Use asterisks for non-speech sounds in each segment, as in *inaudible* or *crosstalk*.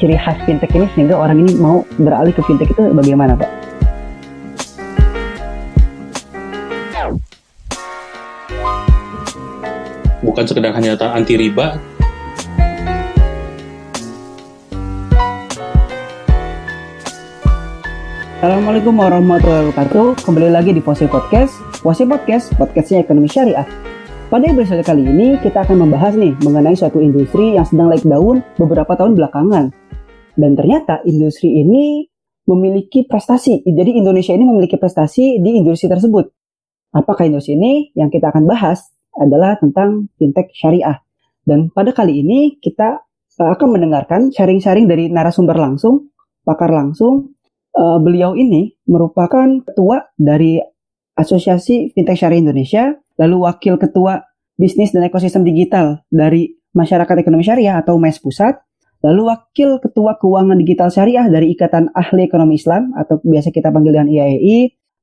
ciri khas fintech ini sehingga orang ini mau beralih ke fintech itu bagaimana Pak? Bukan sekedar hanya anti riba, Assalamualaikum warahmatullahi wabarakatuh. Kembali lagi di Posi Podcast. Posi Podcast, podcastnya ekonomi syariah. Pada episode kali ini kita akan membahas nih mengenai suatu industri yang sedang naik daun beberapa tahun belakangan. Dan ternyata industri ini memiliki prestasi. Jadi Indonesia ini memiliki prestasi di industri tersebut. Apakah industri ini? Yang kita akan bahas adalah tentang fintech syariah. Dan pada kali ini kita eh, akan mendengarkan sharing-sharing dari narasumber langsung, pakar langsung, uh, beliau ini merupakan ketua dari Asosiasi Fintech Syariah Indonesia, lalu wakil ketua bisnis dan ekosistem digital dari Masyarakat Ekonomi Syariah atau MES Pusat, lalu wakil ketua keuangan digital syariah dari Ikatan Ahli Ekonomi Islam atau biasa kita panggil dengan IAEI.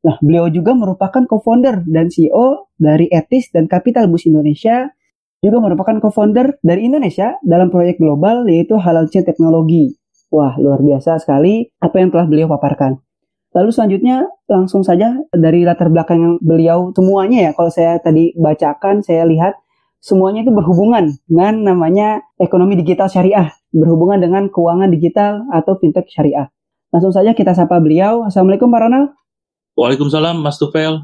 Nah, beliau juga merupakan co-founder dan CEO dari Etis dan Capital Bus Indonesia, juga merupakan co-founder dari Indonesia dalam proyek global yaitu Halal Chain Teknologi Wah, luar biasa sekali apa yang telah beliau paparkan. Lalu selanjutnya langsung saja dari latar belakang beliau semuanya ya, kalau saya tadi bacakan, saya lihat semuanya itu berhubungan dengan namanya ekonomi digital syariah, berhubungan dengan keuangan digital atau fintech syariah. Langsung saja kita sapa beliau. Assalamualaikum Pak Ronald. Waalaikumsalam Mas Tufel.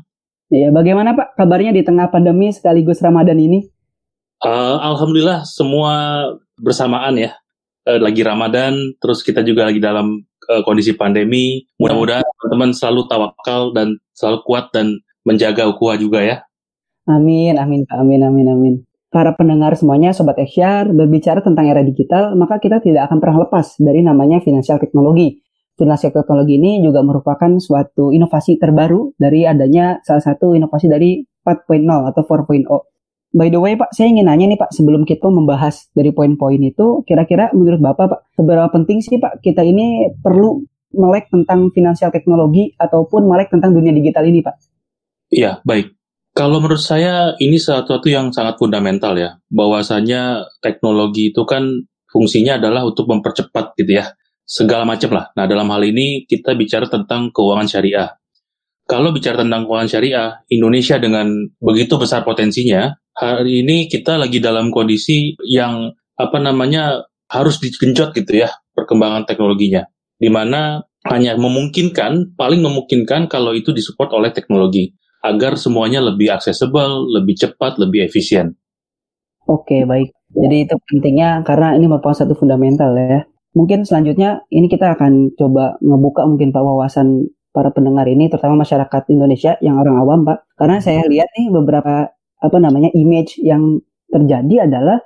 Ya, bagaimana Pak kabarnya di tengah pandemi sekaligus Ramadan ini? Uh, Alhamdulillah semua bersamaan ya uh, lagi Ramadan, terus kita juga lagi dalam uh, kondisi pandemi. Mudah-mudahan teman-teman selalu tawakal dan selalu kuat dan menjaga ukuah juga ya. Amin, amin, amin, amin, amin. Para pendengar semuanya, Sobat Eksyar, berbicara tentang era digital, maka kita tidak akan pernah lepas dari namanya finansial teknologi. Finansial teknologi ini juga merupakan suatu inovasi terbaru dari adanya salah satu inovasi dari 4.0 atau 4.0 By the way Pak, saya ingin nanya nih Pak, sebelum kita membahas dari poin-poin itu, kira-kira menurut Bapak Pak, seberapa penting sih Pak kita ini perlu melek tentang finansial teknologi ataupun melek tentang dunia digital ini Pak? Iya, baik. Kalau menurut saya ini sesuatu yang sangat fundamental ya, bahwasanya teknologi itu kan fungsinya adalah untuk mempercepat gitu ya, segala macam lah. Nah dalam hal ini kita bicara tentang keuangan syariah. Kalau bicara tentang keuangan syariah, Indonesia dengan begitu besar potensinya, hari ini kita lagi dalam kondisi yang apa namanya harus digenjot gitu ya perkembangan teknologinya, di mana hanya memungkinkan, paling memungkinkan kalau itu disupport oleh teknologi agar semuanya lebih aksesibel, lebih cepat, lebih efisien. Oke, baik. Jadi itu pentingnya karena ini merupakan satu fundamental ya. Mungkin selanjutnya ini kita akan coba ngebuka mungkin Pak wawasan para pendengar ini, terutama masyarakat Indonesia yang orang awam Pak. Karena saya lihat nih beberapa apa namanya image yang terjadi adalah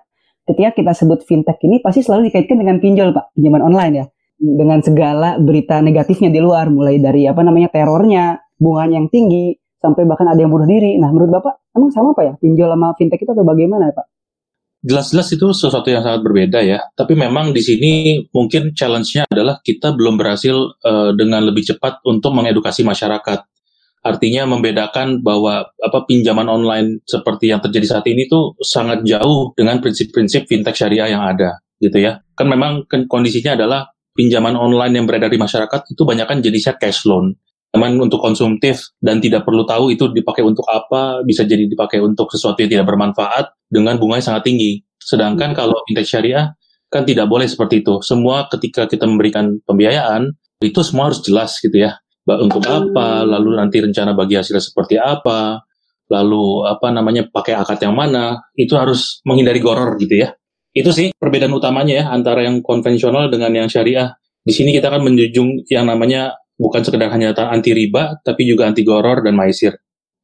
ketika kita sebut fintech ini pasti selalu dikaitkan dengan pinjol pak pinjaman online ya dengan segala berita negatifnya di luar mulai dari apa namanya terornya bunga yang tinggi sampai bahkan ada yang bunuh diri nah menurut bapak emang sama pak ya pinjol sama fintech itu atau bagaimana pak jelas-jelas itu sesuatu yang sangat berbeda ya. Tapi memang di sini mungkin challenge-nya adalah kita belum berhasil uh, dengan lebih cepat untuk mengedukasi masyarakat. Artinya membedakan bahwa apa pinjaman online seperti yang terjadi saat ini tuh sangat jauh dengan prinsip-prinsip fintech syariah yang ada, gitu ya. Kan memang kan kondisinya adalah pinjaman online yang beredar di masyarakat itu banyak kan jenisnya cash loan. Memang untuk konsumtif dan tidak perlu tahu itu dipakai untuk apa, bisa jadi dipakai untuk sesuatu yang tidak bermanfaat dengan bunga yang sangat tinggi. Sedangkan hmm. kalau fintech syariah kan tidak boleh seperti itu. Semua ketika kita memberikan pembiayaan itu semua harus jelas gitu ya untuk apa, lalu nanti rencana bagi hasilnya seperti apa, lalu apa namanya pakai akad yang mana, itu harus menghindari goror gitu ya. Itu sih perbedaan utamanya ya antara yang konvensional dengan yang syariah. Di sini kita akan menjunjung yang namanya bukan sekedar hanya anti riba, tapi juga anti goror dan maisir.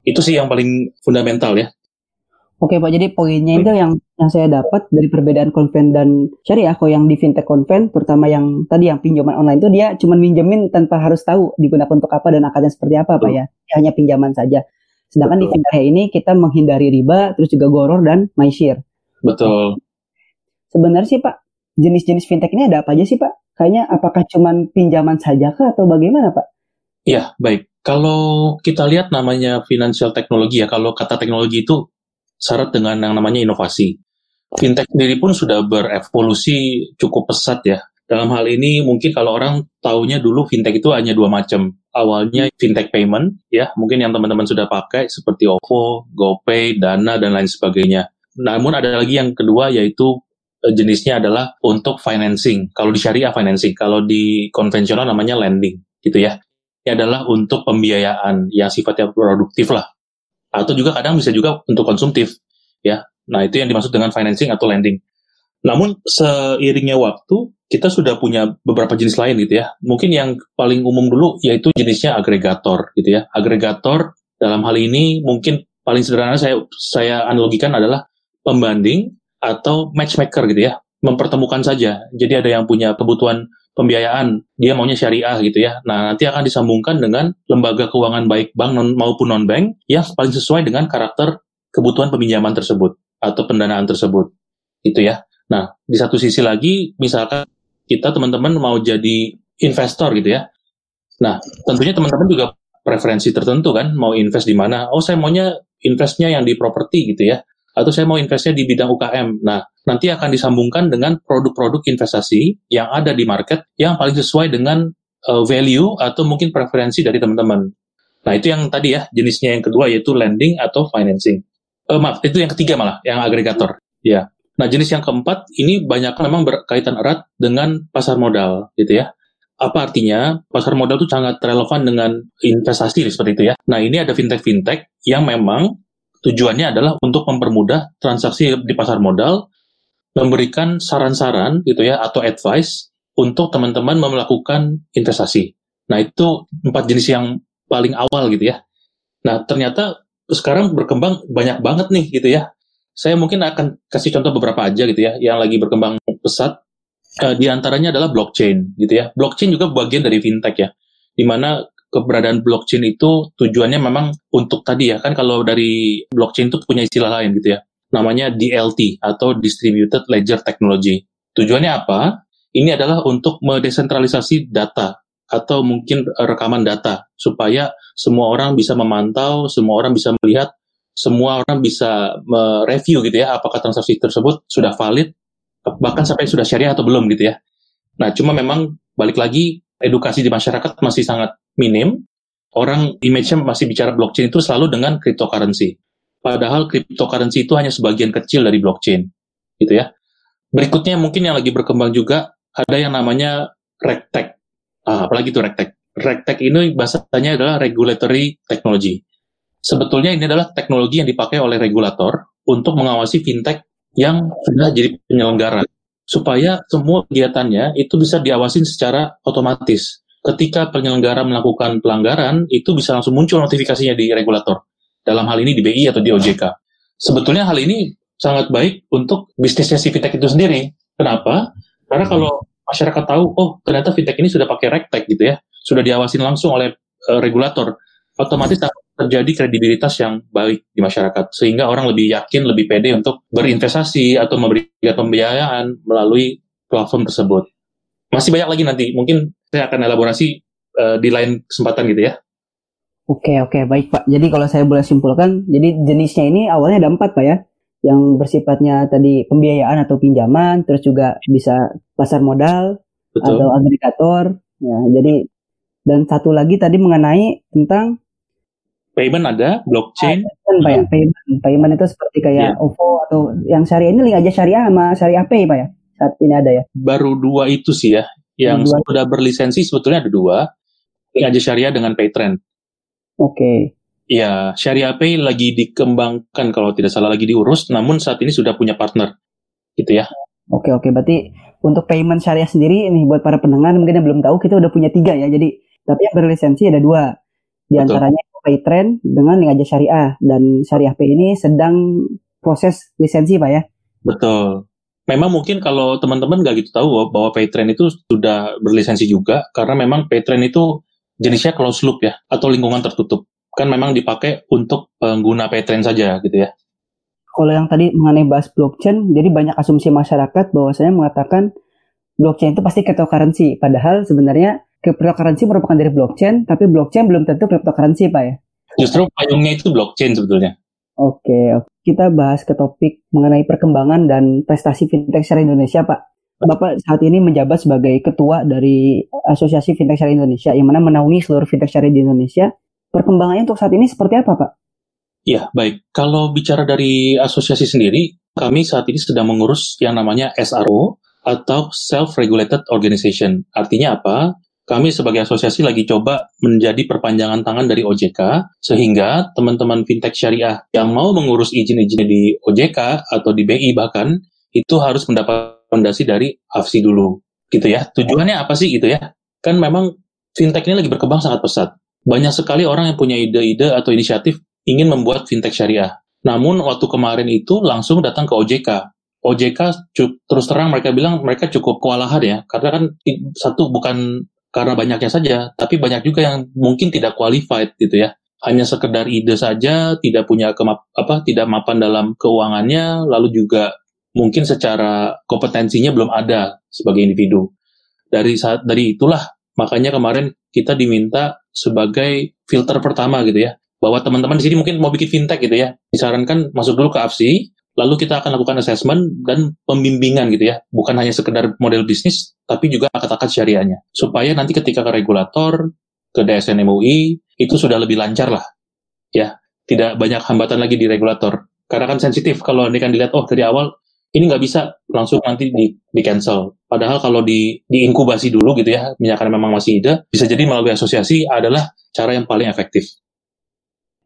Itu sih yang paling fundamental ya. Oke Pak, jadi poinnya itu yang yang saya dapat dari perbedaan konven dan syariah. Kalau yang di fintech konven, terutama yang tadi yang pinjaman online itu dia cuma minjemin tanpa harus tahu digunakan untuk apa dan akadnya seperti apa Pak ya. Dia hanya pinjaman saja. Sedangkan Betul. di fintech ini kita menghindari riba, terus juga goror dan maisir. Betul. Sebenarnya sih Pak, jenis-jenis fintech ini ada apa aja sih Pak? Kayaknya apakah cuma pinjaman saja kah atau bagaimana Pak? Iya, baik. Kalau kita lihat namanya financial teknologi ya, kalau kata teknologi itu syarat dengan yang namanya inovasi. Fintech sendiri pun sudah berevolusi cukup pesat ya. Dalam hal ini mungkin kalau orang taunya dulu fintech itu hanya dua macam. Awalnya fintech payment, ya mungkin yang teman-teman sudah pakai seperti OVO, GoPay, Dana dan lain sebagainya. Namun ada lagi yang kedua yaitu jenisnya adalah untuk financing. Kalau di syariah financing, kalau di konvensional namanya lending, gitu ya. Ini adalah untuk pembiayaan yang sifatnya produktif lah. Atau juga kadang bisa juga untuk konsumtif, ya. Nah itu yang dimaksud dengan financing atau lending. Namun seiringnya waktu kita sudah punya beberapa jenis lain gitu ya. Mungkin yang paling umum dulu yaitu jenisnya agregator gitu ya. Agregator dalam hal ini mungkin paling sederhana saya saya analogikan adalah pembanding atau matchmaker gitu ya. Mempertemukan saja. Jadi ada yang punya kebutuhan pembiayaan, dia maunya syariah gitu ya. Nah, nanti akan disambungkan dengan lembaga keuangan baik bank non, maupun non-bank yang paling sesuai dengan karakter kebutuhan peminjaman tersebut atau pendanaan tersebut. Itu ya. Nah, di satu sisi lagi, misalkan kita teman-teman mau jadi investor gitu ya. Nah, tentunya teman-teman juga preferensi tertentu kan, mau invest di mana. Oh, saya maunya investnya yang di properti gitu ya. Atau saya mau investnya di bidang UKM. Nah, nanti akan disambungkan dengan produk-produk investasi yang ada di market yang paling sesuai dengan uh, value atau mungkin preferensi dari teman-teman. Nah, itu yang tadi ya, jenisnya yang kedua yaitu lending atau financing. Uh, maaf, itu yang ketiga malah, yang agregator. Ya. Nah, jenis yang keempat ini banyak memang berkaitan erat dengan pasar modal, gitu ya. Apa artinya? Pasar modal itu sangat relevan dengan investasi seperti itu ya. Nah, ini ada fintech-fintech yang memang tujuannya adalah untuk mempermudah transaksi di pasar modal, memberikan saran-saran gitu ya atau advice untuk teman-teman melakukan investasi. Nah, itu empat jenis yang paling awal gitu ya. Nah, ternyata sekarang berkembang banyak banget nih gitu ya saya mungkin akan kasih contoh beberapa aja gitu ya, yang lagi berkembang pesat. Uh, di antaranya adalah blockchain gitu ya. Blockchain juga bagian dari fintech ya, di mana keberadaan blockchain itu tujuannya memang untuk tadi ya kan kalau dari blockchain itu punya istilah lain gitu ya, namanya DLT atau Distributed Ledger Technology. Tujuannya apa? Ini adalah untuk mendesentralisasi data atau mungkin rekaman data supaya semua orang bisa memantau, semua orang bisa melihat semua orang bisa mereview gitu ya apakah transaksi tersebut sudah valid bahkan sampai sudah syariah atau belum gitu ya. Nah, cuma memang balik lagi edukasi di masyarakat masih sangat minim. Orang image-nya masih bicara blockchain itu selalu dengan cryptocurrency. Padahal cryptocurrency itu hanya sebagian kecil dari blockchain. Gitu ya. Berikutnya mungkin yang lagi berkembang juga ada yang namanya RegTech. Ah, apalagi itu RegTech. RegTech ini bahasanya adalah regulatory technology sebetulnya ini adalah teknologi yang dipakai oleh regulator untuk mengawasi fintech yang sudah jadi penyelenggara supaya semua kegiatannya itu bisa diawasin secara otomatis. Ketika penyelenggara melakukan pelanggaran, itu bisa langsung muncul notifikasinya di regulator. Dalam hal ini di BI atau di OJK. Sebetulnya hal ini sangat baik untuk bisnisnya si fintech itu sendiri. Kenapa? Karena kalau masyarakat tahu, oh ternyata fintech ini sudah pakai regtech gitu ya, sudah diawasin langsung oleh uh, regulator, otomatis terjadi kredibilitas yang baik di masyarakat sehingga orang lebih yakin lebih pede untuk berinvestasi atau memberikan pembiayaan melalui platform tersebut masih banyak lagi nanti mungkin saya akan elaborasi uh, di lain kesempatan gitu ya Oke oke baik Pak. Jadi kalau saya boleh simpulkan, jadi jenisnya ini awalnya ada empat Pak ya, yang bersifatnya tadi pembiayaan atau pinjaman, terus juga bisa pasar modal Betul. atau agregator. Ya, jadi dan satu lagi tadi mengenai tentang payment ada, blockchain. Ah, Pak ya, payment. Payment itu seperti kayak yeah. OVO atau yang syariah ini link aja syariah sama syariah pay Pak ya. Saat ini ada ya. Baru dua itu sih ya. Yang dua. sudah berlisensi sebetulnya ada dua. Aja syariah dengan Paytrend. Oke. Okay. Ya, Syariah Pay lagi dikembangkan kalau tidak salah lagi diurus, namun saat ini sudah punya partner. Gitu ya. Oke, oke. Berarti untuk payment syariah sendiri ini buat para pendengar mungkin yang belum tahu kita udah punya tiga ya. Jadi tapi yang berlisensi ada dua. Di antaranya Paytrend dengan link aja syariah dan syariah Pay ini sedang proses lisensi pak ya. Betul. Memang mungkin kalau teman-teman nggak gitu tahu bahwa Paytrend itu sudah berlisensi juga karena memang Paytrend itu jenisnya closed loop ya atau lingkungan tertutup kan memang dipakai untuk pengguna Paytrend saja gitu ya. Kalau yang tadi mengenai bahas blockchain, jadi banyak asumsi masyarakat bahwa saya mengatakan blockchain itu pasti cryptocurrency, padahal sebenarnya cryptocurrency merupakan dari blockchain, tapi blockchain belum tentu cryptocurrency, Pak ya? Justru payungnya itu blockchain sebetulnya. Oke, oke. Kita bahas ke topik mengenai perkembangan dan prestasi fintech secara Indonesia, Pak. Bapak saat ini menjabat sebagai ketua dari Asosiasi Fintech Syariah Indonesia yang mana menaungi seluruh fintech syariah di Indonesia. Perkembangannya untuk saat ini seperti apa, Pak? Ya, baik. Kalau bicara dari asosiasi sendiri, kami saat ini sedang mengurus yang namanya SRO atau Self-Regulated Organization. Artinya apa? Kami sebagai asosiasi lagi coba menjadi perpanjangan tangan dari OJK, sehingga teman-teman fintech syariah yang mau mengurus izin-izin di OJK atau di BI bahkan, itu harus mendapat rekomendasi dari AFSI dulu. Gitu ya. Tujuannya apa sih gitu ya? Kan memang fintech ini lagi berkembang sangat pesat. Banyak sekali orang yang punya ide-ide atau inisiatif ingin membuat fintech syariah. Namun waktu kemarin itu langsung datang ke OJK. OJK terus terang mereka bilang mereka cukup kewalahan ya, karena kan satu bukan karena banyaknya saja, tapi banyak juga yang mungkin tidak qualified gitu ya. Hanya sekedar ide saja, tidak punya kemap, apa tidak mapan dalam keuangannya, lalu juga mungkin secara kompetensinya belum ada sebagai individu. Dari saat dari itulah makanya kemarin kita diminta sebagai filter pertama gitu ya, bahwa teman-teman di sini mungkin mau bikin fintech gitu ya, disarankan masuk dulu ke AFSI, lalu kita akan lakukan assessment dan pembimbingan gitu ya, bukan hanya sekedar model bisnis, tapi juga akad-akad syariahnya. Supaya nanti ketika ke regulator, ke DSN MUI, itu sudah lebih lancar lah. Ya, tidak banyak hambatan lagi di regulator. Karena kan sensitif kalau ini kan dilihat, oh dari awal ini nggak bisa langsung nanti di, di cancel. Padahal kalau di diinkubasi dulu gitu ya, misalkan memang masih ide, bisa jadi melalui asosiasi adalah cara yang paling efektif.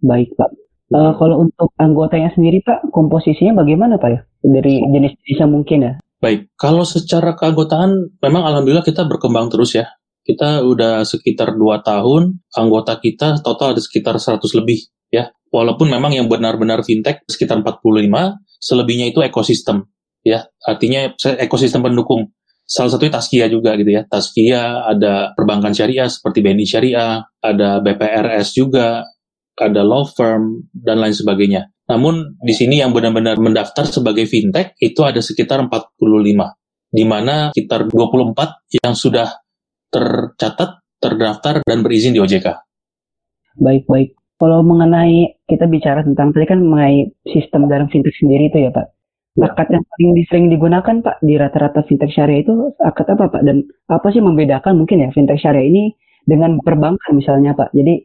Baik Pak. Uh, kalau untuk anggotanya sendiri Pak, komposisinya bagaimana Pak ya? Dari jenis-jenisnya mungkin ya? Baik, kalau secara keanggotaan memang alhamdulillah kita berkembang terus ya. Kita udah sekitar 2 tahun, anggota kita total ada sekitar 100 lebih ya. Walaupun memang yang benar-benar fintech sekitar 45, selebihnya itu ekosistem ya. Artinya ekosistem pendukung. Salah satunya Taskia juga gitu ya. Taskia ada perbankan syariah seperti BNI Syariah, ada BPRS juga, ada law firm, dan lain sebagainya. Namun di sini yang benar-benar mendaftar sebagai fintech itu ada sekitar 45, di mana sekitar 24 yang sudah tercatat, terdaftar, dan berizin di OJK. Baik, baik. Kalau mengenai, kita bicara tentang, tadi kan mengenai sistem dalam fintech sendiri itu ya Pak. Ya. Akad yang paling sering digunakan Pak di rata-rata fintech syariah itu akad apa Pak? Dan apa sih membedakan mungkin ya fintech syariah ini dengan perbankan misalnya Pak? Jadi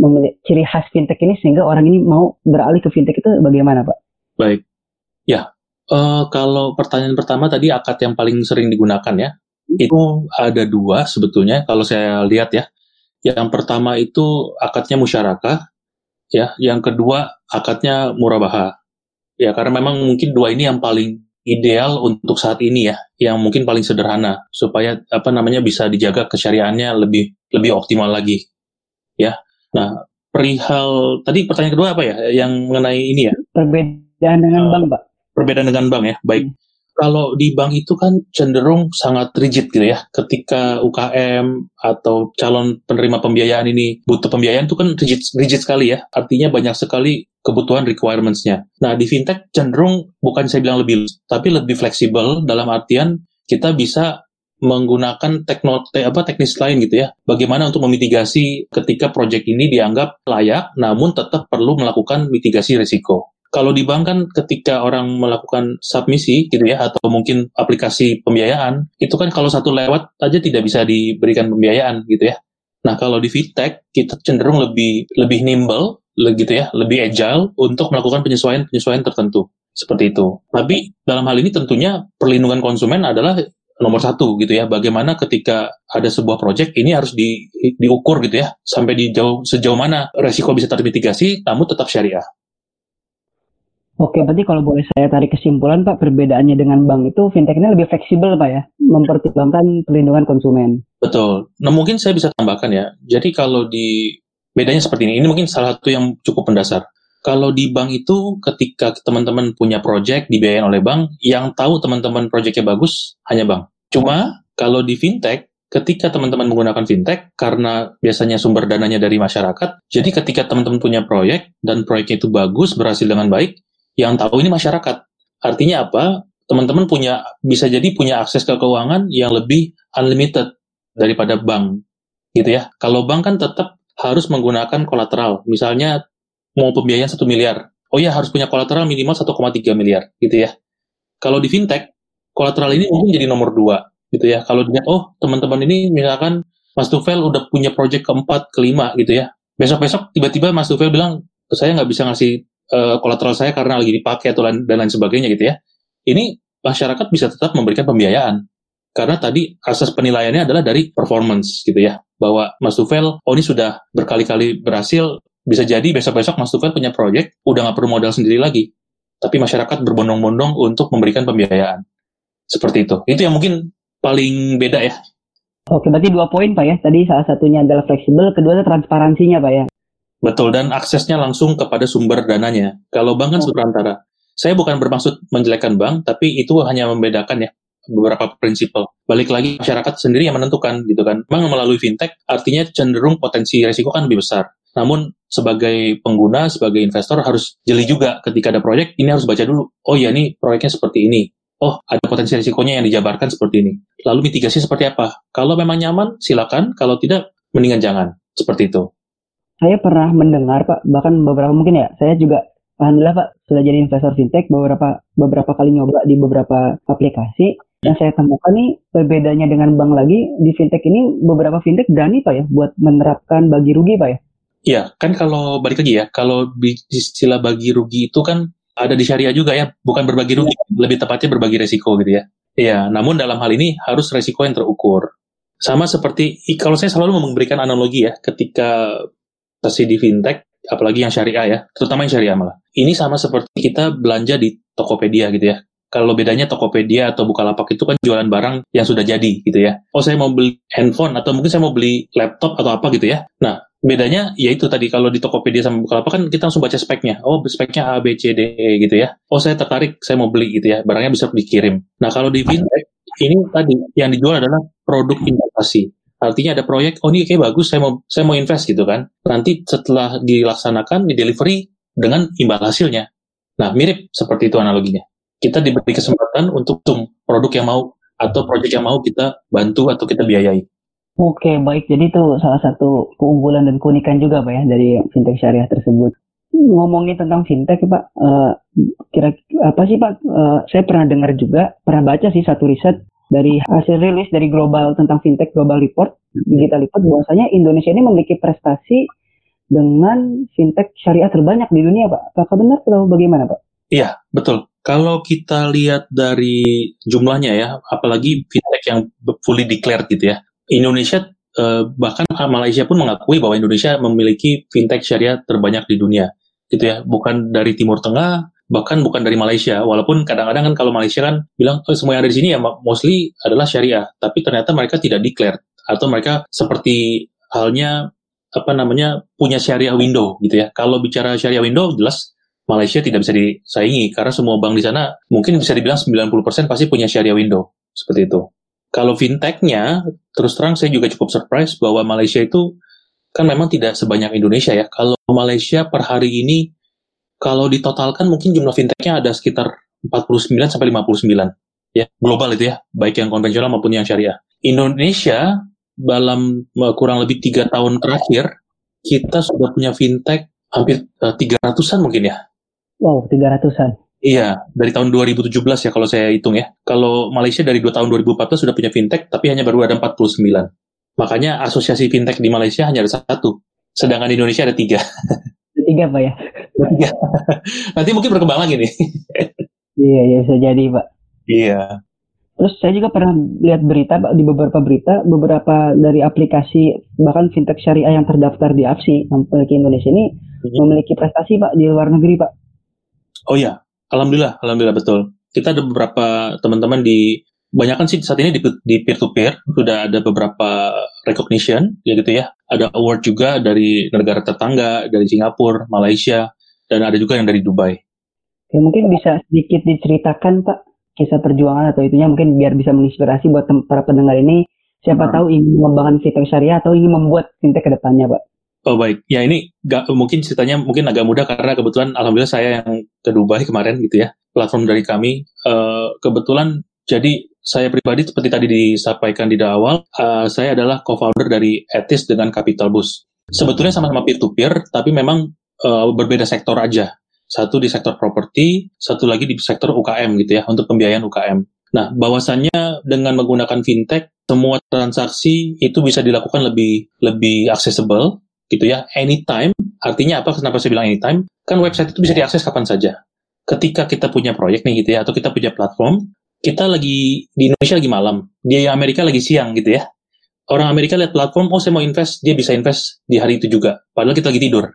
memiliki ciri khas fintech ini sehingga orang ini mau beralih ke fintech itu bagaimana Pak? Baik, ya uh, kalau pertanyaan pertama tadi akad yang paling sering digunakan ya itu ada dua sebetulnya kalau saya lihat ya. Yang pertama itu akadnya musyarakah, ya. Yang kedua akadnya murabaha. Ya karena memang mungkin dua ini yang paling ideal untuk saat ini ya, yang mungkin paling sederhana supaya apa namanya bisa dijaga kesyariahannya lebih lebih optimal lagi. Ya, Nah, perihal tadi pertanyaan kedua apa ya? Yang mengenai ini ya? Perbedaan dengan uh, bank, Pak. Perbedaan dengan bank ya. Baik. Hmm. Kalau di bank itu kan cenderung sangat rigid gitu ya. Ketika UKM atau calon penerima pembiayaan ini butuh pembiayaan itu kan rigid, rigid sekali ya. Artinya banyak sekali kebutuhan requirements-nya. Nah, di fintech cenderung bukan saya bilang lebih, tapi lebih fleksibel dalam artian kita bisa menggunakan teknologi apa teknis lain gitu ya. Bagaimana untuk memitigasi ketika proyek ini dianggap layak namun tetap perlu melakukan mitigasi risiko. Kalau di bank kan ketika orang melakukan submisi gitu ya atau mungkin aplikasi pembiayaan itu kan kalau satu lewat aja tidak bisa diberikan pembiayaan gitu ya. Nah kalau di fintech kita cenderung lebih lebih nimble gitu ya, lebih agile untuk melakukan penyesuaian-penyesuaian tertentu seperti itu. Tapi dalam hal ini tentunya perlindungan konsumen adalah nomor satu gitu ya. Bagaimana ketika ada sebuah proyek ini harus di, diukur gitu ya sampai di jauh sejauh mana resiko bisa termitigasi, namun tetap syariah. Oke, berarti kalau boleh saya tarik kesimpulan Pak, perbedaannya dengan bank itu fintech ini lebih fleksibel Pak ya, mempertimbangkan perlindungan konsumen. Betul. Nah mungkin saya bisa tambahkan ya. Jadi kalau di bedanya seperti ini, ini mungkin salah satu yang cukup mendasar. Kalau di bank itu ketika teman-teman punya project dibiayain oleh bank, yang tahu teman-teman projectnya bagus hanya bank. Cuma kalau di fintech, ketika teman-teman menggunakan fintech, karena biasanya sumber dananya dari masyarakat, jadi ketika teman-teman punya proyek dan proyeknya itu bagus, berhasil dengan baik, yang tahu ini masyarakat. Artinya apa? Teman-teman punya bisa jadi punya akses ke keuangan yang lebih unlimited daripada bank, gitu ya. Kalau bank kan tetap harus menggunakan kolateral. Misalnya mau pembiayaan satu miliar, oh ya harus punya kolateral minimal 1,3 miliar gitu ya. Kalau di fintech kolateral ini mungkin jadi nomor dua gitu ya. Kalau dilihat, oh teman-teman ini misalkan Mas Tufel udah punya project keempat, kelima gitu ya. Besok-besok tiba-tiba Mas Tufel bilang, saya nggak bisa ngasih uh, kolateral saya karena lagi dipakai atau lain, dan lain sebagainya gitu ya. Ini masyarakat bisa tetap memberikan pembiayaan. Karena tadi asas penilaiannya adalah dari performance gitu ya. Bahwa Mas Tufel, oh ini sudah berkali-kali berhasil, bisa jadi besok-besok Mas Tufel punya project, udah nggak perlu modal sendiri lagi. Tapi masyarakat berbondong-bondong untuk memberikan pembiayaan. Seperti itu. Itu yang mungkin paling beda ya. Oke, berarti dua poin Pak ya. Tadi salah satunya adalah fleksibel, kedua adalah transparansinya Pak ya. Betul, dan aksesnya langsung kepada sumber dananya. Kalau bank kan oh. perantara. Saya bukan bermaksud menjelekkan bank, tapi itu hanya membedakan ya beberapa prinsip. Balik lagi masyarakat sendiri yang menentukan gitu kan. Memang melalui fintech artinya cenderung potensi resiko kan lebih besar. Namun sebagai pengguna, sebagai investor harus jeli juga ketika ada proyek, ini harus baca dulu. Oh ya ini proyeknya seperti ini. Oh ada potensi risikonya yang dijabarkan seperti ini. Lalu mitigasi seperti apa? Kalau memang nyaman, silakan. Kalau tidak, mendingan jangan. Seperti itu. Saya pernah mendengar Pak, bahkan beberapa mungkin ya, saya juga Alhamdulillah Pak sudah jadi investor fintech beberapa beberapa kali nyoba di beberapa aplikasi yang saya temukan nih berbedanya dengan bank lagi di fintech ini beberapa fintech berani Pak ya buat menerapkan bagi rugi Pak ya. Iya, kan kalau balik lagi ya, kalau istilah bagi rugi itu kan ada di syariah juga ya, bukan berbagi rugi, lebih tepatnya berbagi resiko gitu ya. Iya, namun dalam hal ini harus resiko yang terukur. Sama seperti kalau saya selalu memberikan analogi ya, ketika investasi di fintech, apalagi yang syariah ya, terutama yang syariah malah. Ini sama seperti kita belanja di Tokopedia gitu ya. Kalau bedanya Tokopedia atau Bukalapak itu kan jualan barang yang sudah jadi gitu ya. Oh saya mau beli handphone atau mungkin saya mau beli laptop atau apa gitu ya. Nah bedanya yaitu tadi kalau di Tokopedia sama Bukalapak kan kita langsung baca speknya. Oh speknya A, B, C, D, E gitu ya. Oh saya tertarik, saya mau beli gitu ya. Barangnya bisa dikirim. Nah kalau di fintech ini tadi yang dijual adalah produk investasi. Artinya ada proyek, oh ini kayak bagus, saya mau saya mau invest gitu kan. Nanti setelah dilaksanakan, di delivery dengan imbal hasilnya. Nah, mirip seperti itu analoginya. Kita diberi kesempatan untuk tum produk yang mau atau proyek yang mau kita bantu atau kita biayai. Oke, baik. Jadi itu salah satu keunggulan dan keunikan juga Pak ya dari fintech syariah tersebut. Ngomongin tentang fintech Pak, uh, kira apa sih Pak? Uh, saya pernah dengar juga, pernah baca sih satu riset dari hasil rilis dari global tentang fintech global report digital report bahwasanya Indonesia ini memiliki prestasi dengan fintech syariah terbanyak di dunia pak apakah benar atau bagaimana pak? Iya betul kalau kita lihat dari jumlahnya ya apalagi fintech yang fully declared gitu ya Indonesia eh, bahkan Malaysia pun mengakui bahwa Indonesia memiliki fintech syariah terbanyak di dunia gitu ya bukan dari Timur Tengah bahkan bukan dari Malaysia. Walaupun kadang-kadang kan kalau Malaysia kan bilang oh, semua yang ada di sini ya mostly adalah syariah, tapi ternyata mereka tidak declare atau mereka seperti halnya apa namanya punya syariah window gitu ya. Kalau bicara syariah window jelas Malaysia tidak bisa disaingi karena semua bank di sana mungkin bisa dibilang 90% pasti punya syariah window seperti itu. Kalau fintechnya terus terang saya juga cukup surprise bahwa Malaysia itu kan memang tidak sebanyak Indonesia ya. Kalau Malaysia per hari ini kalau ditotalkan mungkin jumlah fintechnya ada sekitar 49 sampai 59 ya global itu ya baik yang konvensional maupun yang syariah. Indonesia dalam eh, kurang lebih tiga tahun terakhir kita sudah punya fintech hampir eh, tiga ratusan mungkin ya. Wow, tiga ratusan. Iya, dari tahun 2017 ya kalau saya hitung ya. Kalau Malaysia dari dua tahun 2014 sudah punya fintech, tapi hanya baru ada 49. Makanya asosiasi fintech di Malaysia hanya ada satu, sedangkan di Indonesia ada tiga. Tiga, Pak ya? Iya. Nanti mungkin berkembang lagi nih. iya, ya bisa jadi, Pak. Iya. Terus saya juga pernah lihat berita Pak, di beberapa berita, beberapa dari aplikasi bahkan fintech syariah yang terdaftar di AFSI yang memiliki Indonesia ini hmm. memiliki prestasi Pak di luar negeri Pak. Oh iya, alhamdulillah, alhamdulillah betul. Kita ada beberapa teman-teman di banyak kan sih saat ini di, di peer to peer sudah ada beberapa recognition ya gitu ya. Ada award juga dari negara tetangga, dari Singapura, Malaysia, dan ada juga yang dari Dubai. Ya, mungkin bisa sedikit diceritakan Pak kisah perjuangan atau itunya mungkin biar bisa menginspirasi buat para pendengar ini siapa hmm. tahu ingin mengembangkan fintech syariah atau ingin membuat fintech ke depannya Pak. Oh baik, ya ini gak, mungkin ceritanya mungkin agak mudah karena kebetulan alhamdulillah saya yang ke Dubai kemarin gitu ya platform dari kami uh, kebetulan jadi saya pribadi seperti tadi disampaikan di awal uh, saya adalah co-founder dari Etis dengan Capital Boost. Sebetulnya sama-sama peer to peer tapi memang uh, berbeda sektor aja. Satu di sektor properti, satu lagi di sektor UKM gitu ya, untuk pembiayaan UKM. Nah, bahwasannya dengan menggunakan fintech, semua transaksi itu bisa dilakukan lebih lebih accessible, gitu ya, anytime. Artinya apa? Kenapa saya bilang anytime? Kan website itu bisa diakses kapan saja. Ketika kita punya proyek nih gitu ya, atau kita punya platform, kita lagi di Indonesia lagi malam, di Amerika lagi siang gitu ya. Orang Amerika lihat platform, oh saya mau invest, dia bisa invest di hari itu juga. Padahal kita lagi tidur.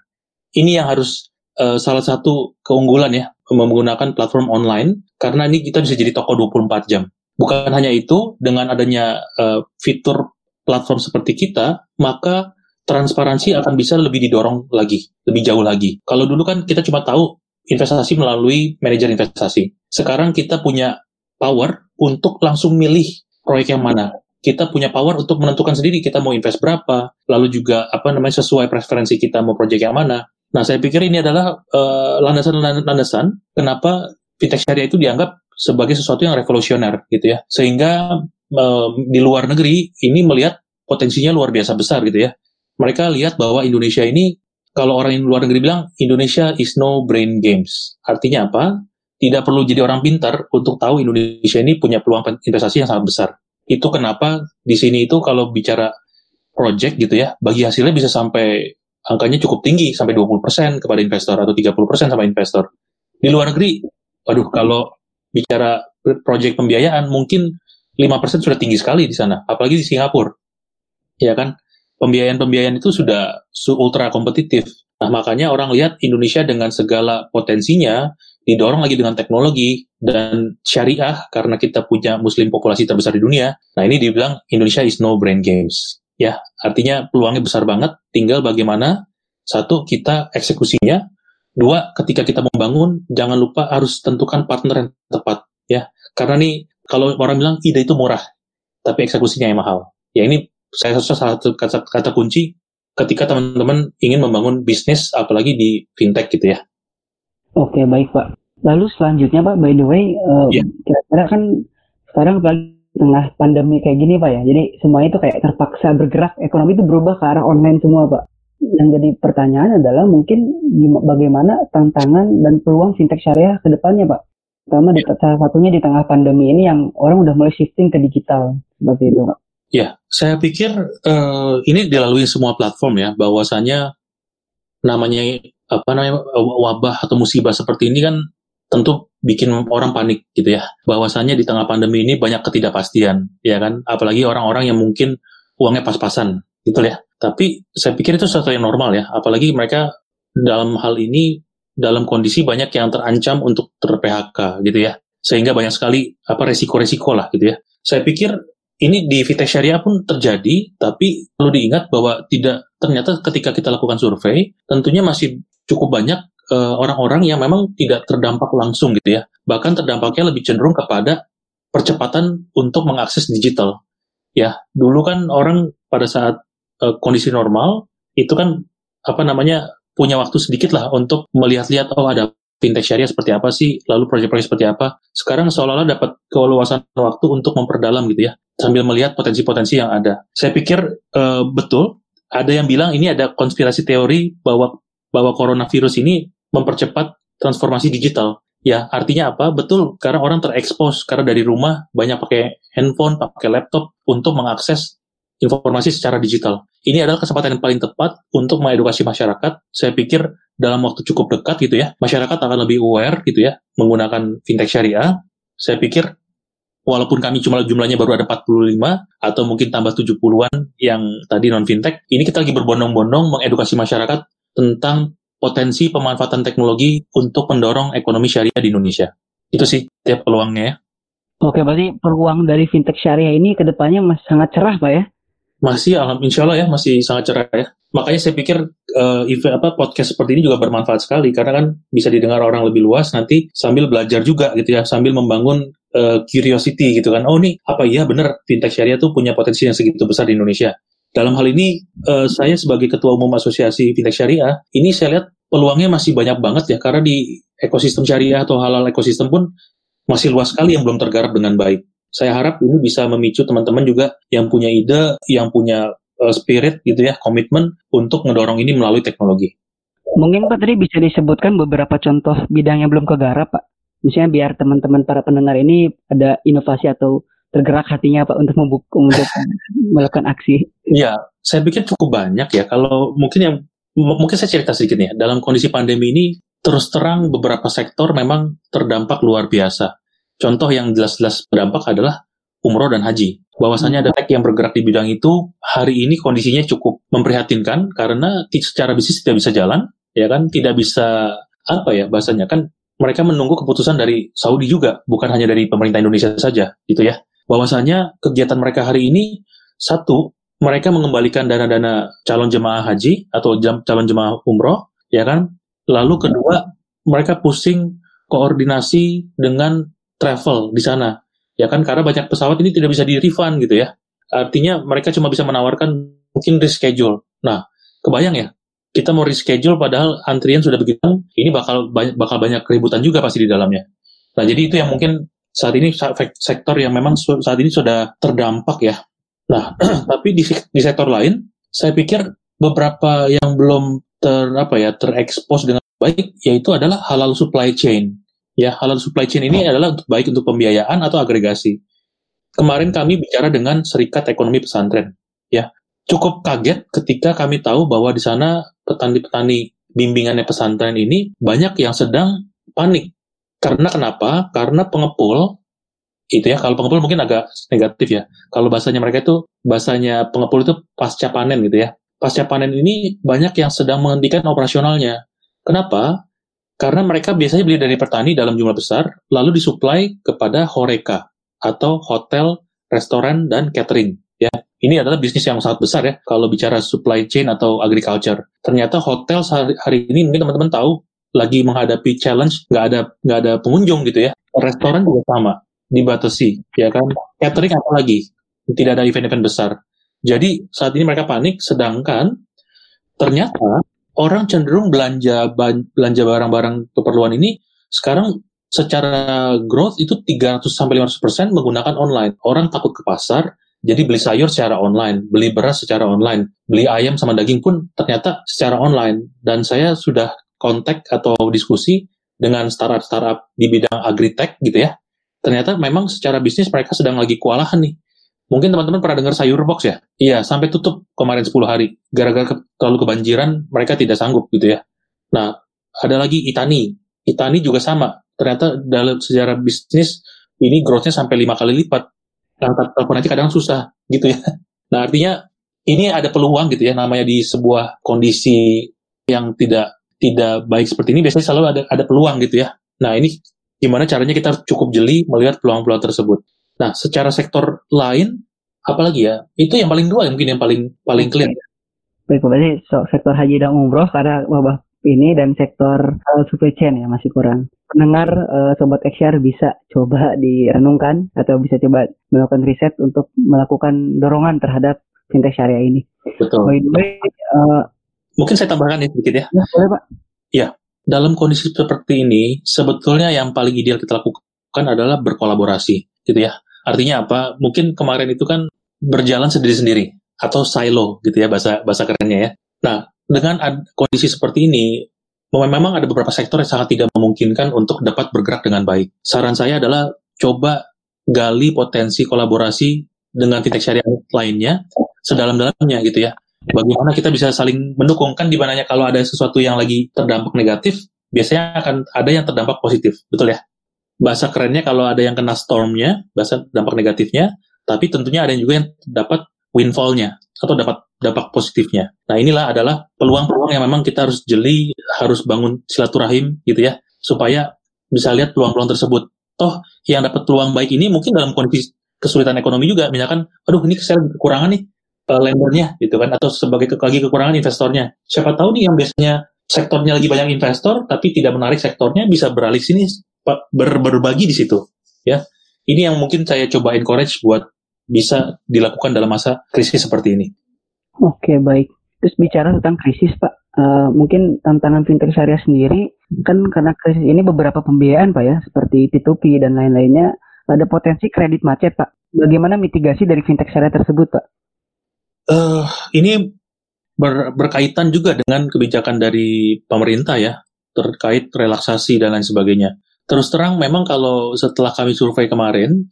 Ini yang harus uh, salah satu keunggulan ya menggunakan platform online karena ini kita bisa jadi toko 24 jam. Bukan hanya itu, dengan adanya uh, fitur platform seperti kita, maka transparansi akan bisa lebih didorong lagi, lebih jauh lagi. Kalau dulu kan kita cuma tahu investasi melalui manajer investasi. Sekarang kita punya power untuk langsung milih proyek yang mana. Kita punya power untuk menentukan sendiri kita mau invest berapa, lalu juga apa namanya sesuai preferensi kita mau proyek yang mana. Nah, saya pikir ini adalah uh, landasan-landasan kenapa fintech syariah itu dianggap sebagai sesuatu yang revolusioner gitu ya. Sehingga uh, di luar negeri ini melihat potensinya luar biasa besar gitu ya. Mereka lihat bahwa Indonesia ini kalau orang luar negeri bilang Indonesia is no brain games. Artinya apa? Tidak perlu jadi orang pintar untuk tahu Indonesia ini punya peluang investasi yang sangat besar. Itu kenapa di sini itu kalau bicara project gitu ya, bagi hasilnya bisa sampai angkanya cukup tinggi sampai 20% kepada investor atau 30% sama investor. Di luar negeri, waduh kalau bicara proyek pembiayaan mungkin 5% sudah tinggi sekali di sana, apalagi di Singapura. Ya kan? Pembiayaan-pembiayaan itu sudah ultra kompetitif. Nah, makanya orang lihat Indonesia dengan segala potensinya didorong lagi dengan teknologi dan syariah karena kita punya muslim populasi terbesar di dunia. Nah, ini dibilang Indonesia is no brain games. Ya, artinya peluangnya besar banget, tinggal bagaimana satu kita eksekusinya, dua ketika kita membangun jangan lupa harus tentukan partner yang tepat ya. Karena nih kalau orang bilang ide itu murah, tapi eksekusinya yang mahal. Ya ini saya rasa salah satu kata, kata kunci ketika teman-teman ingin membangun bisnis apalagi di fintech gitu ya. Oke, baik Pak. Lalu selanjutnya Pak, by the way, uh, yeah. kira-kira kan sekarang apalagi tengah pandemi kayak gini Pak ya. Jadi semuanya itu kayak terpaksa bergerak, ekonomi itu berubah ke arah online semua Pak. Yang jadi pertanyaan adalah mungkin bagaimana tantangan dan peluang fintech syariah ke depannya Pak. Terutama di salah satunya di tengah pandemi ini yang orang udah mulai shifting ke digital seperti itu Pak. Ya, saya pikir uh, ini dilalui semua platform ya, bahwasanya namanya apa namanya wabah atau musibah seperti ini kan tentu bikin orang panik gitu ya. Bahwasannya di tengah pandemi ini banyak ketidakpastian, ya kan? Apalagi orang-orang yang mungkin uangnya pas-pasan, gitu ya. Tapi saya pikir itu sesuatu yang normal ya. Apalagi mereka dalam hal ini dalam kondisi banyak yang terancam untuk ter-PHK gitu ya. Sehingga banyak sekali apa resiko-resiko lah gitu ya. Saya pikir ini di fintech syariah pun terjadi, tapi perlu diingat bahwa tidak ternyata ketika kita lakukan survei, tentunya masih cukup banyak Eh, orang-orang uh, yang memang tidak terdampak langsung gitu ya. Bahkan terdampaknya lebih cenderung kepada percepatan untuk mengakses digital. Ya, dulu kan orang pada saat uh, kondisi normal itu kan apa namanya punya waktu sedikit lah untuk melihat-lihat oh ada fintech syariah seperti apa sih, lalu proyek-proyek seperti apa. Sekarang seolah-olah dapat keluasan waktu untuk memperdalam gitu ya, sambil melihat potensi-potensi yang ada. Saya pikir uh, betul, ada yang bilang ini ada konspirasi teori bahwa bahwa coronavirus ini mempercepat transformasi digital. Ya, artinya apa? Betul, karena orang terekspos karena dari rumah banyak pakai handphone, pakai laptop untuk mengakses informasi secara digital. Ini adalah kesempatan yang paling tepat untuk mengedukasi masyarakat. Saya pikir dalam waktu cukup dekat gitu ya, masyarakat akan lebih aware gitu ya menggunakan fintech syariah. Saya pikir walaupun kami cuma jumlahnya baru ada 45 atau mungkin tambah 70-an yang tadi non fintech, ini kita lagi berbondong-bondong mengedukasi masyarakat tentang potensi pemanfaatan teknologi untuk mendorong ekonomi syariah di Indonesia. Itu sih tiap peluangnya ya. Oke, berarti peluang dari fintech syariah ini ke depannya masih sangat cerah, Pak ya? Masih, alham, insya Allah ya, masih sangat cerah ya. Makanya saya pikir uh, event, apa podcast seperti ini juga bermanfaat sekali karena kan bisa didengar orang lebih luas nanti sambil belajar juga gitu ya, sambil membangun uh, curiosity gitu kan. Oh nih, apa iya benar fintech syariah tuh punya potensi yang segitu besar di Indonesia. Dalam hal ini, uh, saya sebagai Ketua Umum Asosiasi Fintech Syariah, ini saya lihat peluangnya masih banyak banget ya, karena di ekosistem syariah atau halal ekosistem pun masih luas sekali yang belum tergarap dengan baik. Saya harap ini bisa memicu teman-teman juga yang punya ide, yang punya uh, spirit gitu ya, komitmen untuk ngedorong ini melalui teknologi. Mungkin Pak tadi bisa disebutkan beberapa contoh bidang yang belum kegarap Pak? Misalnya biar teman-teman para pendengar ini ada inovasi atau tergerak hatinya Pak untuk membuka untuk *laughs* melakukan aksi? Iya, saya pikir cukup banyak ya. Kalau mungkin yang mungkin saya cerita sedikit ya. Dalam kondisi pandemi ini terus terang beberapa sektor memang terdampak luar biasa. Contoh yang jelas-jelas berdampak adalah umroh dan haji. Bahwasanya ada tech yang bergerak di bidang itu hari ini kondisinya cukup memprihatinkan karena secara bisnis tidak bisa jalan, ya kan, tidak bisa apa ya bahasanya kan mereka menunggu keputusan dari Saudi juga, bukan hanya dari pemerintah Indonesia saja, gitu ya. Bahwasanya kegiatan mereka hari ini satu, mereka mengembalikan dana-dana calon jemaah haji atau calon jemaah umroh, ya kan? Lalu kedua, mereka pusing koordinasi dengan travel di sana, ya kan? Karena banyak pesawat ini tidak bisa di refund gitu ya. Artinya mereka cuma bisa menawarkan mungkin reschedule. Nah, kebayang ya, kita mau reschedule padahal antrian sudah begitu, ini bakal banyak, bakal banyak keributan juga pasti di dalamnya. Nah, jadi itu yang mungkin saat ini sektor yang memang saat ini sudah terdampak ya. Nah, *clears throat* tapi di, di sektor lain, saya pikir beberapa yang belum ter apa ya terekspos dengan baik yaitu adalah halal supply chain. Ya, halal supply chain ini adalah untuk baik untuk pembiayaan atau agregasi. Kemarin kami bicara dengan Serikat Ekonomi Pesantren. Ya, cukup kaget ketika kami tahu bahwa di sana petani-petani bimbingannya pesantren ini banyak yang sedang panik. Karena kenapa? Karena pengepul itu ya kalau pengepul mungkin agak negatif ya. Kalau bahasanya mereka itu bahasanya pengepul itu pasca panen gitu ya. Pasca panen ini banyak yang sedang menghentikan operasionalnya. Kenapa? Karena mereka biasanya beli dari petani dalam jumlah besar, lalu disuplai kepada horeca atau hotel, restoran, dan catering. Ya, ini adalah bisnis yang sangat besar ya kalau bicara supply chain atau agriculture. Ternyata hotel hari ini mungkin teman-teman tahu lagi menghadapi challenge nggak ada nggak ada pengunjung gitu ya. Restoran juga sama dibatasi ya kan. Catering apa lagi tidak ada event-event besar. Jadi saat ini mereka panik sedangkan ternyata orang cenderung belanja belanja barang-barang keperluan ini sekarang secara growth itu 300 sampai 500% menggunakan online. Orang takut ke pasar, jadi beli sayur secara online, beli beras secara online, beli ayam sama daging pun ternyata secara online. Dan saya sudah kontak atau diskusi dengan startup-startup di bidang agritech gitu ya. Ternyata memang secara bisnis mereka sedang lagi kewalahan nih. Mungkin teman-teman pernah dengar sayur box ya? Iya, sampai tutup kemarin 10 hari. Gara-gara ke, terlalu kebanjiran, mereka tidak sanggup gitu ya. Nah, ada lagi Itani. Itani juga sama. Ternyata dalam sejarah bisnis, ini growth-nya sampai lima kali lipat angkat telepon aja kadang susah gitu ya. Nah artinya ini ada peluang gitu ya namanya di sebuah kondisi yang tidak tidak baik seperti ini biasanya selalu ada ada peluang gitu ya. Nah ini gimana caranya kita cukup jeli melihat peluang-peluang tersebut. Nah secara sektor lain apalagi ya itu yang paling dua yang mungkin yang paling paling clear. Baik, berarti sektor haji dan umroh karena wabah ini dan sektor uh, supply chain ya masih kurang. Pendengar uh, sobat XR bisa coba direnungkan atau bisa coba melakukan riset untuk melakukan dorongan terhadap fintech syariah ini. Betul. By the way, uh, mungkin saya tambahkan ya sedikit ya. Ya, boleh Pak. Ya, dalam kondisi seperti ini sebetulnya yang paling ideal kita lakukan adalah berkolaborasi, gitu ya. Artinya apa? Mungkin kemarin itu kan berjalan sendiri-sendiri atau silo gitu ya bahasa bahasa kerennya ya. Nah, dengan kondisi seperti ini, memang ada beberapa sektor yang sangat tidak memungkinkan untuk dapat bergerak dengan baik. Saran saya adalah coba gali potensi kolaborasi dengan fintech syariah lainnya sedalam-dalamnya gitu ya. Bagaimana kita bisa saling mendukung kan di mananya kalau ada sesuatu yang lagi terdampak negatif, biasanya akan ada yang terdampak positif, betul ya? Bahasa kerennya kalau ada yang kena stormnya, bahasa dampak negatifnya, tapi tentunya ada yang juga yang dapat windfall-nya atau dapat dampak positifnya. Nah inilah adalah peluang-peluang yang memang kita harus jeli, harus bangun silaturahim gitu ya, supaya bisa lihat peluang-peluang tersebut. Toh yang dapat peluang baik ini mungkin dalam kondisi kesulitan ekonomi juga, misalkan, aduh ini saya kekurangan nih uh, lendernya gitu kan, atau sebagai lagi kekurangan investornya. Siapa tahu nih yang biasanya sektornya lagi banyak investor tapi tidak menarik sektornya bisa beralih sini ber, berbagi di situ ya. Ini yang mungkin saya coba encourage buat bisa dilakukan dalam masa krisis seperti ini. Oke baik. Terus bicara tentang krisis Pak, uh, mungkin tantangan fintech syariah sendiri kan karena krisis ini beberapa pembiayaan Pak ya, seperti P2P dan lain-lainnya ada potensi kredit macet Pak. Bagaimana mitigasi dari fintech syariah tersebut Pak? Uh, ini ber, berkaitan juga dengan kebijakan dari pemerintah ya terkait relaksasi dan lain sebagainya. Terus terang memang kalau setelah kami survei kemarin,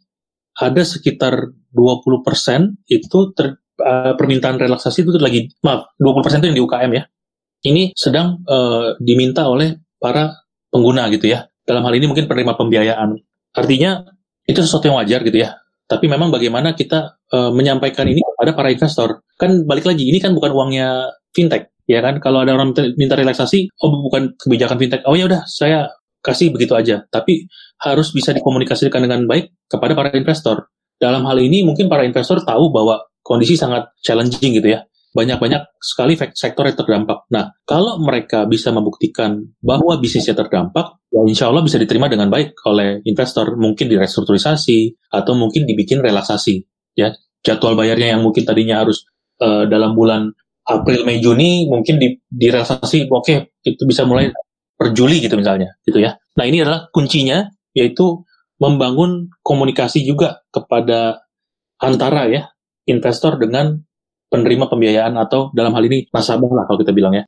ada sekitar 20% itu ter, uh, permintaan relaksasi itu lagi, maaf, 20% itu yang di UKM ya. Ini sedang uh, diminta oleh para pengguna gitu ya. Dalam hal ini mungkin penerima pembiayaan. Artinya itu sesuatu yang wajar gitu ya. Tapi memang bagaimana kita uh, menyampaikan ini kepada para investor. Kan balik lagi, ini kan bukan uangnya fintech ya kan kalau ada orang minta relaksasi oh bukan kebijakan fintech oh ya udah saya kasih begitu aja tapi harus bisa dikomunikasikan dengan baik kepada para investor dalam hal ini mungkin para investor tahu bahwa kondisi sangat challenging gitu ya banyak-banyak sekali sektor yang terdampak. Nah, kalau mereka bisa membuktikan bahwa bisnisnya terdampak, ya insya Allah bisa diterima dengan baik oleh investor. Mungkin direstrukturisasi atau mungkin dibikin relaksasi. Ya, jadwal bayarnya yang mungkin tadinya harus uh, dalam bulan April, Mei, Juni mungkin di, direlaksasi, oke okay, itu bisa mulai per Juli gitu misalnya, gitu ya. Nah ini adalah kuncinya, yaitu membangun komunikasi juga kepada antara ya investor dengan penerima pembiayaan atau dalam hal ini nasabah lah kalau kita bilang ya.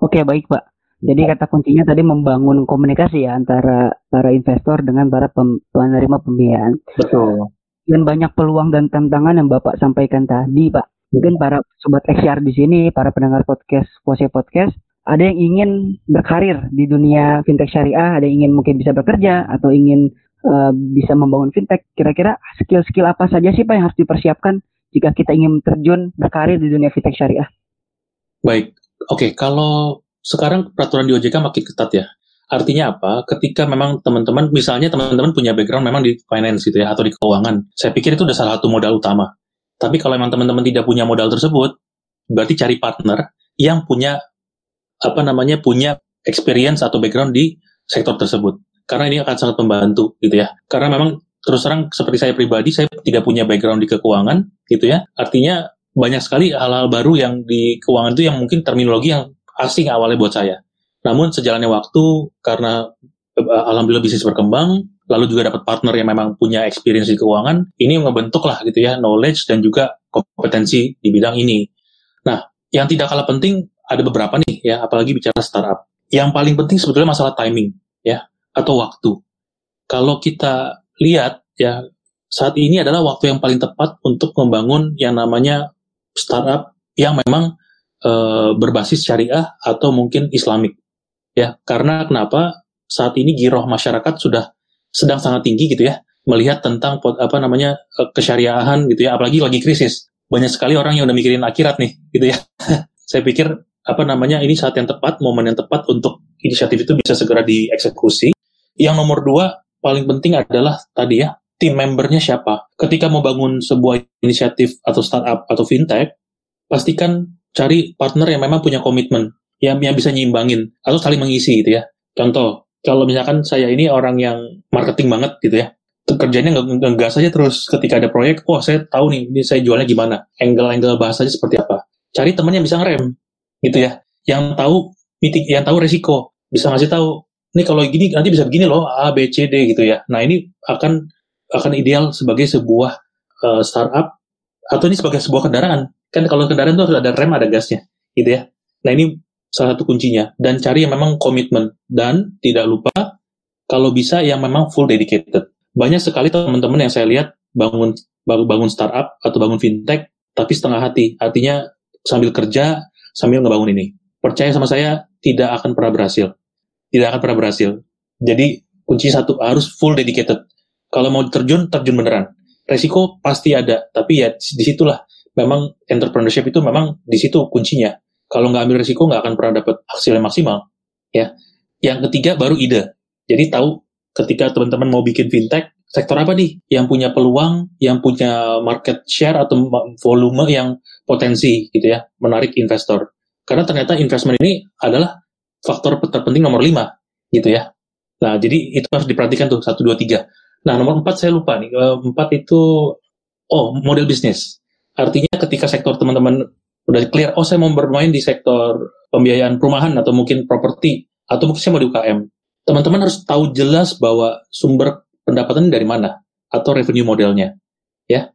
Oke baik pak. Jadi kata kuncinya tadi membangun komunikasi ya antara para investor dengan para pem, penerima pembiayaan. Betul. Dan banyak peluang dan tantangan yang Bapak sampaikan tadi, Pak mungkin para sobat XR di sini, para pendengar podcast Pose Podcast, ada yang ingin berkarir di dunia fintech syariah, ada yang ingin mungkin bisa bekerja atau ingin uh, bisa membangun fintech. Kira-kira skill-skill apa saja sih Pak yang harus dipersiapkan jika kita ingin terjun berkarir di dunia fintech syariah? Baik, oke. Okay. Kalau sekarang peraturan di OJK makin ketat ya. Artinya apa? Ketika memang teman-teman, misalnya teman-teman punya background memang di finance gitu ya, atau di keuangan, saya pikir itu udah salah satu modal utama. Tapi kalau memang teman-teman tidak punya modal tersebut, berarti cari partner yang punya apa namanya punya experience atau background di sektor tersebut. Karena ini akan sangat membantu gitu ya. Karena memang terus terang seperti saya pribadi saya tidak punya background di keuangan gitu ya. Artinya banyak sekali hal-hal baru yang di keuangan itu yang mungkin terminologi yang asing awalnya buat saya. Namun sejalannya waktu karena eh, alhamdulillah bisnis berkembang, lalu juga dapat partner yang memang punya experience di keuangan, ini membentuk lah gitu ya knowledge dan juga kompetensi di bidang ini. Nah, yang tidak kalah penting ada beberapa nih ya, apalagi bicara startup. Yang paling penting sebetulnya masalah timing ya atau waktu. Kalau kita lihat ya saat ini adalah waktu yang paling tepat untuk membangun yang namanya startup yang memang e, berbasis syariah atau mungkin islamik. Ya, karena kenapa? Saat ini giroh masyarakat sudah sedang sangat tinggi gitu ya melihat tentang apa namanya eh, kesyariahan gitu ya apalagi lagi krisis banyak sekali orang yang udah mikirin akhirat nih gitu ya *laughs* saya pikir apa namanya ini saat yang tepat momen yang tepat untuk inisiatif itu bisa segera dieksekusi. Yang nomor dua paling penting adalah tadi ya tim membernya siapa. Ketika mau bangun sebuah inisiatif atau startup atau fintech pastikan cari partner yang memang punya komitmen yang, yang bisa nyimbangin atau saling mengisi gitu ya. Contoh kalau misalkan saya ini orang yang marketing banget gitu ya, kerjanya ngegas saja terus. Ketika ada proyek, oh saya tahu nih ini saya jualnya gimana, angle-angle bahasanya seperti apa. Cari teman yang bisa ngerem, gitu ya, yang tahu mitik, yang tahu resiko, bisa ngasih tahu, ini kalau gini nanti bisa begini loh, A, B, C, D gitu ya. Nah ini akan akan ideal sebagai sebuah uh, startup atau ini sebagai sebuah kendaraan. Kan kalau kendaraan itu harus ada rem, ada gasnya, gitu ya. Nah ini salah satu kuncinya dan cari yang memang komitmen dan tidak lupa kalau bisa yang memang full dedicated. Banyak sekali teman-teman yang saya lihat bangun bangun startup atau bangun fintech tapi setengah hati. Artinya sambil kerja sambil ngebangun ini. Percaya sama saya tidak akan pernah berhasil. Tidak akan pernah berhasil. Jadi kunci satu harus full dedicated. Kalau mau terjun terjun beneran. Resiko pasti ada, tapi ya di situlah memang entrepreneurship itu memang di situ kuncinya kalau nggak ambil risiko nggak akan pernah dapat hasil yang maksimal. Ya. Yang ketiga baru ide. Jadi tahu ketika teman-teman mau bikin fintech, sektor apa nih yang punya peluang, yang punya market share atau volume yang potensi gitu ya, menarik investor. Karena ternyata investment ini adalah faktor terpenting nomor lima gitu ya. Nah, jadi itu harus diperhatikan tuh, satu, dua, tiga. Nah, nomor empat saya lupa nih. Eh, empat itu, oh, model bisnis. Artinya ketika sektor teman-teman udah clear, oh saya mau bermain di sektor pembiayaan perumahan atau mungkin properti, atau mungkin saya mau di UKM. Teman-teman harus tahu jelas bahwa sumber pendapatan dari mana, atau revenue modelnya. Ya,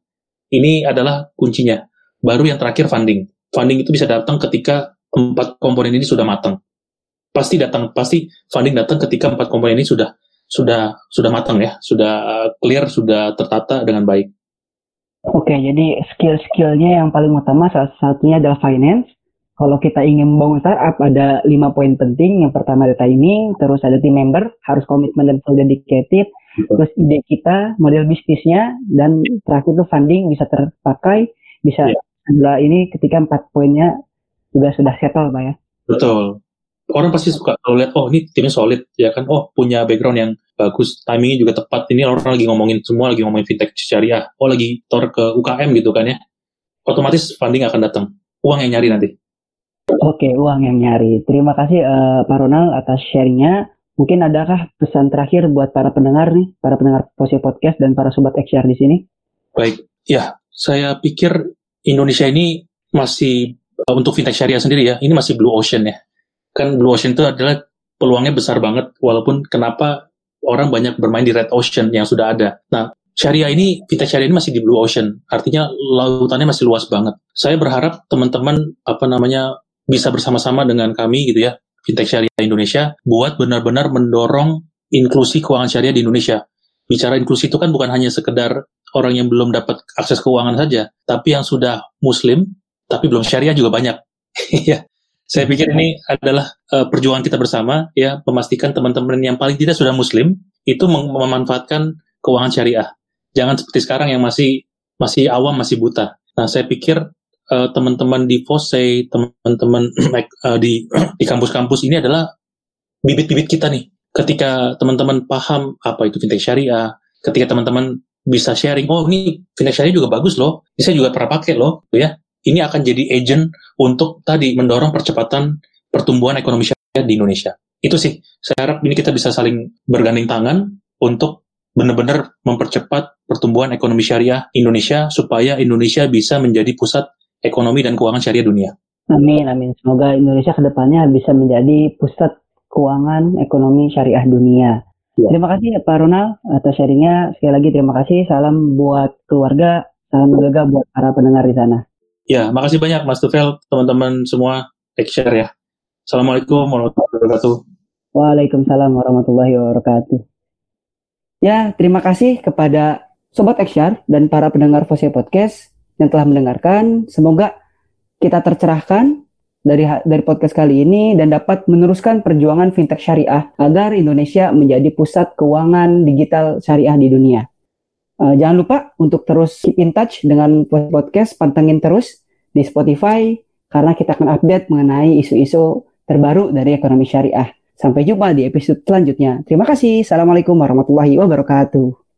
Ini adalah kuncinya. Baru yang terakhir funding. Funding itu bisa datang ketika empat komponen ini sudah matang. Pasti datang, pasti funding datang ketika empat komponen ini sudah sudah sudah matang ya, sudah clear, sudah tertata dengan baik. Oke, jadi skill-skillnya yang paling utama salah satunya adalah finance. Kalau kita ingin membangun startup ada lima poin penting. Yang pertama ada timing, terus ada team member, harus komitmen dan full dedicated. Terus ide kita, model bisnisnya, dan terakhir itu funding bisa terpakai, bisa yeah. ini ketika empat poinnya juga sudah settle, Pak ya. Betul. Orang pasti suka kalau lihat, oh ini timnya solid, ya kan, oh punya background yang bagus, timingnya juga tepat. Ini orang lagi ngomongin semua lagi ngomongin fintech syariah. Oh lagi tor ke UKM gitu kan ya. Otomatis funding akan datang. Uang yang nyari nanti. Oke, uang yang nyari. Terima kasih uh, Pak Ronald atas sharingnya. Mungkin adakah pesan terakhir buat para pendengar nih, para pendengar Posi Podcast dan para sobat XR di sini? Baik, ya, saya pikir Indonesia ini masih untuk fintech syariah sendiri ya, ini masih blue ocean ya. Kan blue ocean itu adalah peluangnya besar banget, walaupun kenapa orang banyak bermain di red ocean yang sudah ada. Nah, syariah ini, fintech syariah ini masih di blue ocean, artinya lautannya masih luas banget. Saya berharap teman-teman apa namanya bisa bersama-sama dengan kami gitu ya, fintech syariah Indonesia, buat benar-benar mendorong inklusi keuangan syariah di Indonesia. Bicara inklusi itu kan bukan hanya sekedar orang yang belum dapat akses keuangan saja, tapi yang sudah muslim, tapi belum syariah juga banyak. *laughs* ya, saya pikir ini adalah uh, perjuangan kita bersama ya memastikan teman-teman yang paling tidak sudah muslim itu mem memanfaatkan keuangan syariah. Jangan seperti sekarang yang masih masih awam, masih buta. Nah, saya pikir uh, teman-teman di FOSE, teman-teman *clears throat* uh, di *clears throat* di kampus-kampus ini adalah bibit-bibit kita nih. Ketika teman-teman paham apa itu fintech syariah, ketika teman-teman bisa sharing, oh ini fintech syariah juga bagus loh, saya juga pernah pakai loh, ya ini akan jadi agent untuk tadi mendorong percepatan pertumbuhan ekonomi syariah di Indonesia. Itu sih, saya harap ini kita bisa saling bergandeng tangan untuk benar-benar mempercepat pertumbuhan ekonomi syariah Indonesia supaya Indonesia bisa menjadi pusat ekonomi dan keuangan syariah dunia. Amin, amin. Semoga Indonesia ke depannya bisa menjadi pusat keuangan ekonomi syariah dunia. Ya. Terima kasih Pak Ronald atas sharingnya. Sekali lagi terima kasih. Salam buat keluarga, salam juga buat para pendengar di sana. Ya, makasih banyak Mas Tufel, teman-teman semua, take share ya. Assalamualaikum warahmatullahi wabarakatuh. Waalaikumsalam warahmatullahi wabarakatuh. Ya, terima kasih kepada Sobat XR dan para pendengar Fose Podcast yang telah mendengarkan. Semoga kita tercerahkan dari dari podcast kali ini dan dapat meneruskan perjuangan fintech syariah agar Indonesia menjadi pusat keuangan digital syariah di dunia. Uh, jangan lupa untuk terus keep in touch dengan podcast, pantengin terus di Spotify karena kita akan update mengenai isu-isu terbaru dari ekonomi syariah. Sampai jumpa di episode selanjutnya. Terima kasih. Assalamualaikum warahmatullahi wabarakatuh.